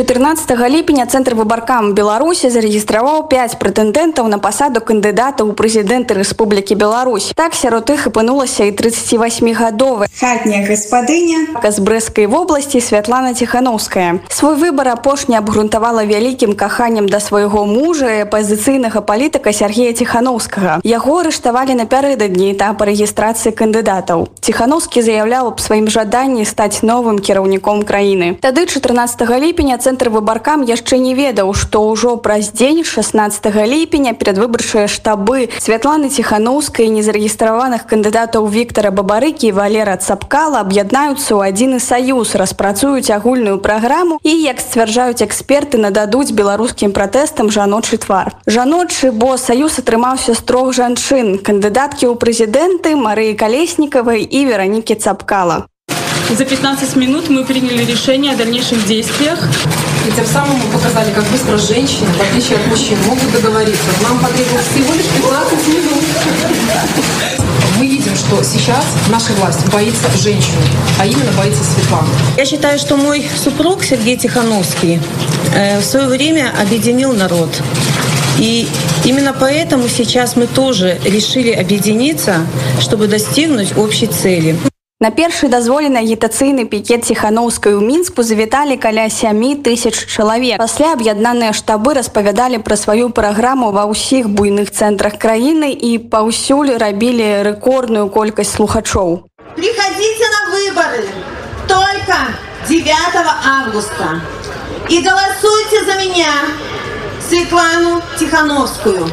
14 ліпеня цэнтр выбаркам беларусі зарэгістраваў 5 прэтэндэнтаў на пасаду кандыдата ў прэзідэнты Рэспублікі Беларусь. Так сярод іх апынулася і 38гадовы хатняя гаспадыня. З брэскай вобласці святлана ціхановская. Свой выбар апошні абгрунтавала вялікім каханнем да свайго мужа апазіцыйнага палітыка Сергея ціхановскага. Яго арыштавалі напярэдадні этапа рэгістрацыі кандыдатаў. Ціхановскі заяўляў аб сваім жаданні стаць новым кіраўніком краіны. Тады 14 ліпеня цэнтр выбаркам яшчэ не ведаў што ўжо праз дзень 16 ліпеня перадвыбарчыя штабы святланы ціхановскай незарэгістраваных кандыдатаў Віктора бабарыкі валера цапкала аб'яднаюцца ў адзіны саюз распрацуюць агульную праграму і як сцвярджаюць эксперты нададуць беларускім пратэстам жаночы твар жаночы бо саюз атрымаўся з трох жанчын кандыдаткі ў прэзідэнты марыі калеснікавай і веранікі цапкала За 15 минут мы приняли решение о дальнейших действиях. И тем самым мы показали, как быстро женщины, в отличие от мужчин, могут договориться. Нам потребовалось всего лишь 15 минут. Мы видим, что сейчас наша власть боится женщин, а именно боится Светланы. Я считаю, что мой супруг Сергей Тихановский э, в свое время объединил народ. И именно поэтому сейчас мы тоже решили объединиться, чтобы достигнуть общей цели. На першы дазволены агітацыйны пікет ціханаўскай у мінску завіталі каля сямі тысяч чалавек. Пасля аб'яднаныя штабы распавядалі пра сваю праграму ва ўсіх буйных цэнтрах краіны і паўсюль рабілі рэкордную колькасць слухачоў. Приходите на выборы только 9 августа и голосуйте за меня, Светлану Тихановскую.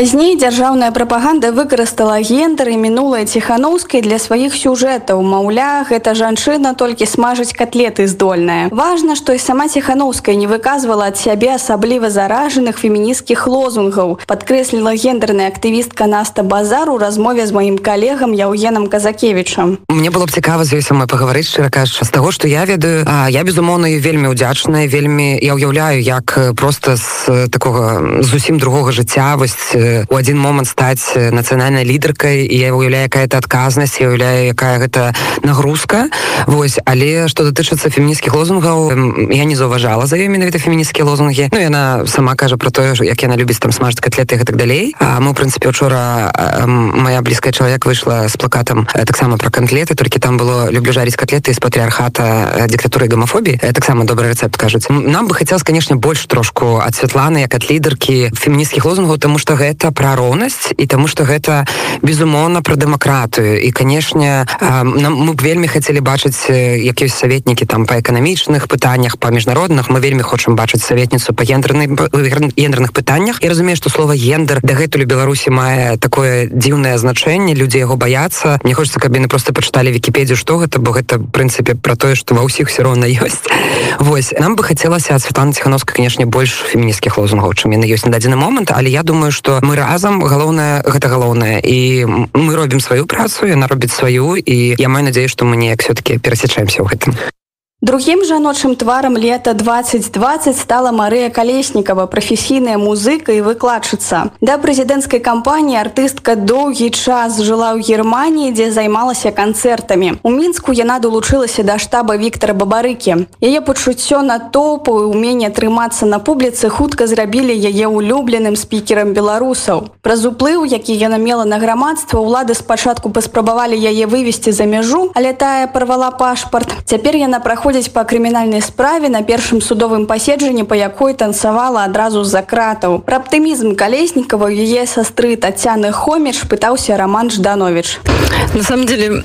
Пазней дзяржаўная прапаганда выкарыстала гендер і мінулае ціханаўскай для сваіх сюжэтаў. Маўля, гэта жанчына толькі смажыць катлеты здольная. Важна, што і сама ціханаўская не выказвала ад сябе асабліва заражаных фемінісцкіх лозунгаў. Падкрэсліла гендерная актывістка Наста Базар у размове з маім калегам Яўгенам Казакевічам. Мне было б цікава з ёй самой пагаварыць шчыра кажучы з таго, што я ведаю, а я безумоўна вельмі ўдзячная, вельмі я ўяўляю, як проста з такога зусім другога жыцця вось у один момант стаць нацыянальнай лідаркай і я уяўляю какая-то адказнасць уяўляю якая гэта нагрузка. Вось але што датычыцца фемінісцкіх лозунгаў я не заўважала за ёй менавіта фемінісцкія лозунгі. Ну яна сама кажа про тое як яна любіць там смажыць котлеты так далей. А мы прынцыпе учора моя блізкая чалавек выйшла з плакатам таксама про кантлеты толькі там было люблю жаріць котлеты з патрыархата дыктатуры гомафобіі таксама добры рецепт кажуць. Нам бы хацелось конечно больш трошку ад святланы як ад лідаркі фемінісцкіх лозунгаў тому что гэта гэта пра роўнасць і таму што гэта безумоўна пра дэмакратыю і канешне мы б вельмі хацелі бачыць як ёсць саветнікі там па эканамічных пытаннях па міжнародных. Мы вельмі хочам бачыць саветніцу па гендернай гендерных пытаннях. І разумею што слова гендер дагэтуль беларусі мае такое дзіўнае значэнне людзі яго баяцца. Не хочется каб яны просто пачыталі вкіпедію што гэта бо гэта прынцыпе про тое што ва ўсіх все роўна ёсць. Вось. Нам бы хацелася ад Светлана ціхановска канешне больш фемінісцкіх лозунгаў чым яны ёсць на дадзены момант але я думаю что мы разам галоўнае гэта галоўнае. І мы робім сваю працу яна робіць сваю і я маю надзею што мы неяк все-таки перасячаемся ў гэтым Другім жаночым тварам лета 2020 стала Марыя Калеснікава, прафесійная музыка і выкладчыца. Да прэзідэнцкай кампаніі артыстка доўгі час жыла ў Геррманіі, дзе займалася канцэртамі. У мінску яна далучылася да штаба Віктора Бабарыкі. Яе пачуццё на топу і умение трымацца на публіцы хутка зрабілі яе улюбленым спікерам беларусаў. Праз уплыў, які яна мела на грамадства, улады спачатку паспрабавалі яе вывесці за мяжу, але тая парвала пашпарт. Цяпер яна праходзіць праходзіць па крымінальнай справе на першым судовым паседжанні па якой танцавала адразу з-за кратаў пра аптымізм калеснікава яе састры татяны хоміш пытаўся роман жданович. На самом деле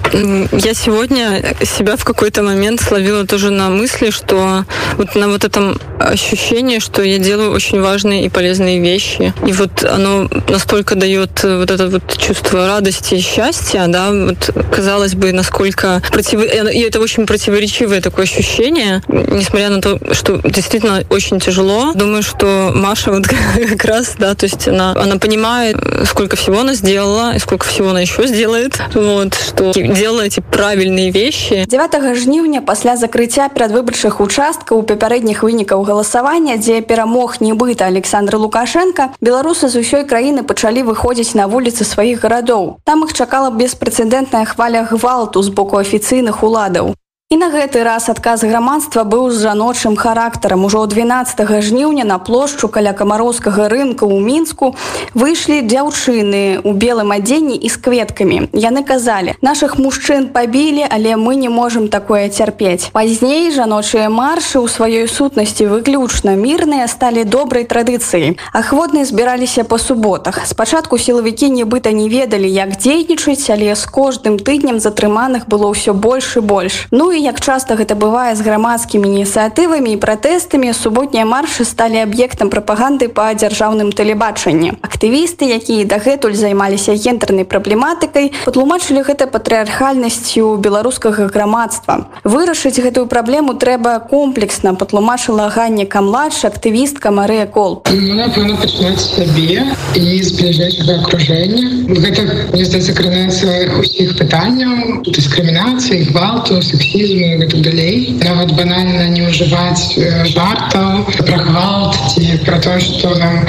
я сегодня себя в какой-то момент словила тоже на мысли что вот на вот этом ощущение что я делаю очень важные и полезные вещи. И вот оно настолько дает вот это вот чувство радости и счастья да вот казалось бы насколько против и это очень противоречивое такое ощущение ощущение, несмотря на то, что действительно очень тяжело. Думаю, что Маша вот как раз, да, то есть она, она понимает, сколько всего она сделала, и сколько всего она еще сделает, вот, что делала эти правильные вещи. 9 жніўня пасля закрыцця перадвыбарчых участкаў у папярэдніх вынікаў галасавання, дзе перамог нібыта Александр Лукашенко, беларусы з усёй краіны пачалі выходзіць на вуліцы сваіх гарадоў. Там іх чакала беспрэцэдэнтная хваля гвалту з боку афіцыйных уладаў. І на гэты раз адказ грамадства быў з жаночым характарам. Ужо 12 жніўня на плошчу каля камароўскага рынка ў мінску выйшлі дзяўчыны ў белым адзенні і з кветкамі. Яны казалі: нашых мужчын пабілі, але мы не можам такое цярпець. Пазней жаночыя маршы ў сваёй сутнасці выключна мірныя сталі добрай традыцыяй. Ахвотныя збіраліся па суботах. Спачатку сілавікі нібыта не ведалі, як дзейнічаць, але з кожным тыднем затрыманых было ўсё больш і больш. Ну і як часта гэта бывае з грамадскімі ініцыятывамі і пратэстамі суботнія маршы сталі аб'ектам прапаганды па дзяржаўным тэлебачанні. Актывісты якія дагэтуль займаліся гендернай праблематыкай патлумачылі гэта патрыархальнасцю беларускага грамадства. Вырашыць гэтую праблему трэба комплексна патлумачыла ганніка младш актывістка Марыя кол. Напэўна пачынаць сябе і з бліжэйшага акружэння. Гэта не здаецца кранаецца усіх пытанняў дыскрымінацыі гвалту сексі расізму і так далей нават банальна не ўжываць жартаў пра гвалт ці пра то што нам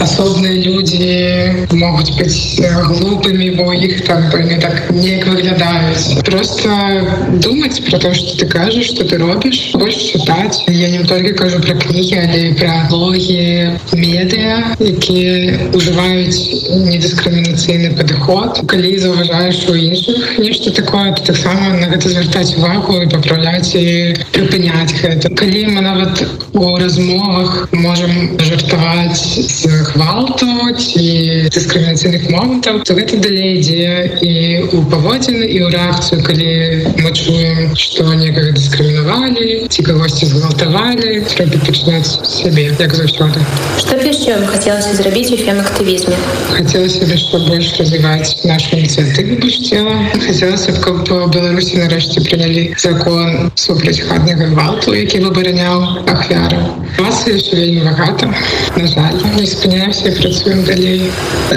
асобныя людзі могуць быць глупымі бо іх там не так неяк выглядаюць просто думаць про то что ты кажаш что ты робіш больш чытаць я не толькі кажу про кнігі але пра блогі медыа якія ужываюць недыскрымінацыйны падыход калі заўважаеш у іншых нешта такое таксама на гэта звяртаць увагу і паправляць і прыпыняць гэта калі мы нават у размовах можем жартаваць з гвалту ці дыскрымінацыйных момантаў то гэта далей ідзе і у паводзіны і ў рэакцыю калі мы чуем што некага дыскрымінавалі ці кагосьці згвалтавалі трэба пачынаць сябе як заўсёды что яшчэ хацелася зрабіць у фем-актывізме хацелася бы што больш развіваць нашу ініцыятыву больш цела хацелася б каб беларусі нарэшце прынялі закон супраць хатняга гвалту які выбараняў ахвяры вас яшчэ вельмі багата на жаль не спыня спыняемся працуем далей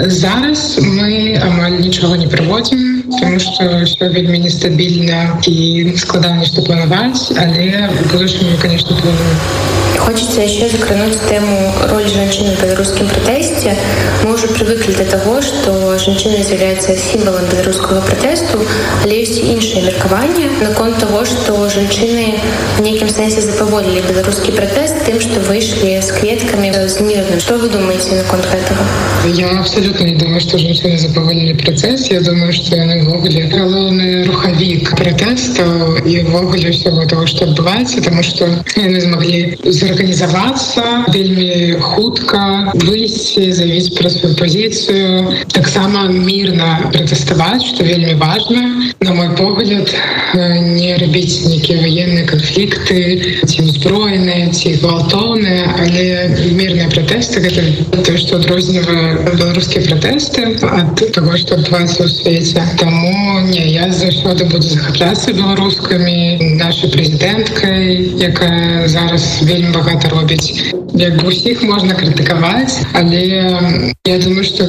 зараз мы амаль нічога не праводзім потому что все вельмі нестабільна і складана нешта планаваць але больше мы конечно плануем Хочется еще закрануть тему роли женщины в белорусском протесте. Мы уже привыкли до того, что женщина является символом белорусского протесту, але есть и іншие меркования на кон того, что женщины в неким сенсе заповолили белорусский протест тем, что вышли с кветками с мирным. Что вы думаете на кон этого? Я абсолютно не думаю, что женщины заповолили процесс. Я думаю, что они ввогуле галоўны рухавік протесту і ввогуле всего того, что адбываецца, потому что яны змаглі арганізавацца вельмі хутка выйсці заявіць пра сваю пазіцыю таксама мірна пратэставаць што вельмі важна на мой погляд не рабіць нейкія военныя канфлікты ці узброеныя ці гвалтоўныя але мірныя пратэсты гэта то што адрознівае беларускія пратэсты ад того што адбываецца ў свеце таму не я заўсёды буду захапляцца беларускамі нашай прэзідэнткай якая зараз вельмі багата робіць як усіх можна крытыкаваць але я думаю что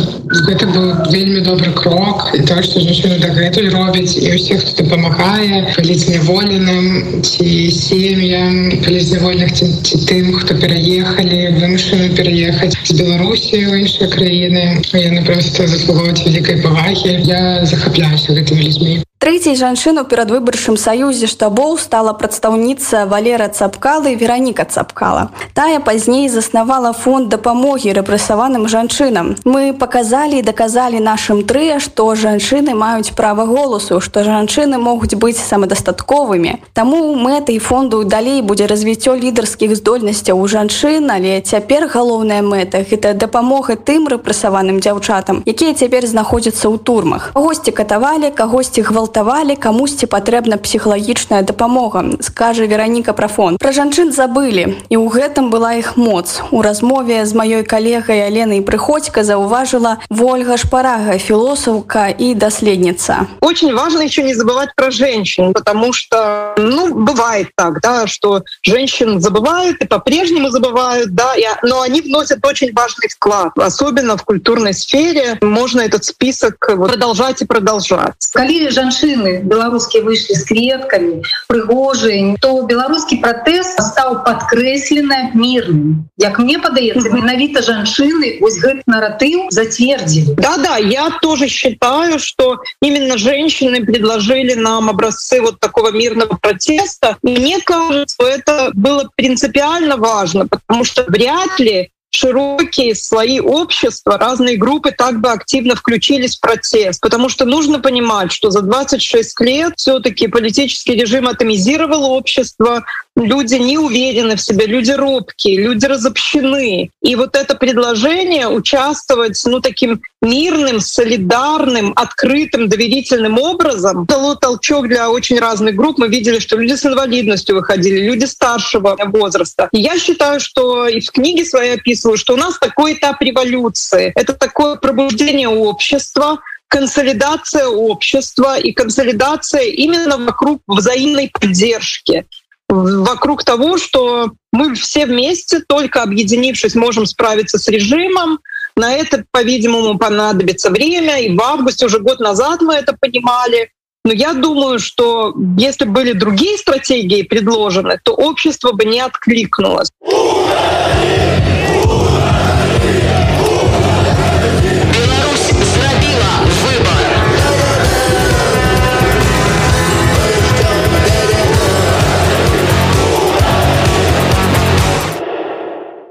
гэта быў вельмі добры крок і то что жанчына дагэтуль робіць і ўсіх хто дапамагае паліцняволеным ці сем'ям палізнявольных ці, ці тым хто пераехалі вымушаны пераехаць з беларусі ў іншыя краіны яны просто заслугоўваць вялікай павагі я захапляюся гэтымі людзьмі Трэцяй жанчыну перад выбарчым саюзе штабоў стала прадстаўніца Валера цапкалы Вераніка цапкала. Тая пазней заснавала фонд дапамогі рэпрэсаваным жанчынам. Мы паказалі і даказалі нашым трыя, што жанчыны маюць права голасу, што жанчыны могуць быць самадастатковымі. Таму мэтай фонду далей будзе развіццё лідарскіх здольнасцяў у жанчын, але цяпер галоўная мэта гэта дапамога тым рэпрэсаваным дзяўчатам, якія цяпер знаходзяцца ў турмах. Госці катавалі, кагосьці гвал згвалтавалі камусьці патрэбна псіхалагічная дапамога. Скажа вераніка прафон пра жанчын забылі і ў гэтым была іх моц. У размове з маёй калегай аленай прыходька заўважыла ольга шпарага філософка і даследніца. Очень важно еще не забывать про женщин потому что ну бывает так да что женщин забывают и по-прежнему забывают да и, но они вносят очень важный вклад особенно в культурной сфере. Можно этот список продолжать и продолжать. Калі жанчыны беларускія выйшлі с кретками прыгожие то беларускі протэст стаў подкрэслены мирным. Як мне падаецца менавіта жанчыны вось гэты наратыў зацвердзілі. Да да я тоже считаю что именно женщины предложили нам образцы вот такого мирного протеста. Мне кажется это было принципиально важно потому что вряд ли широкие слои общества, разные группы так бы активно включились в процесс. Потому что нужно понимать, что за 26 лет все-таки политический режим атомизировал общество, люди не уверены в себе, люди робкие, люди разобщены. И вот это предложение участвовать ну, таким мирным, солидарным, открытым, доверительным образом дало толчок для очень разных групп. Мы видели, что люди с инвалидностью выходили, люди старшего возраста. И я считаю, что и в книге своей описываю, что у нас такой этап революции. Это такое пробуждение общества, консолидация общества и консолидация именно вокруг взаимной поддержки вокруг того, что мы все вместе, только объединившись, можем справиться с режимом. На это, по-видимому, понадобится время. И в августе уже год назад мы это понимали. Но я думаю, что если были другие стратегии предложены, то общество бы не откликнулось.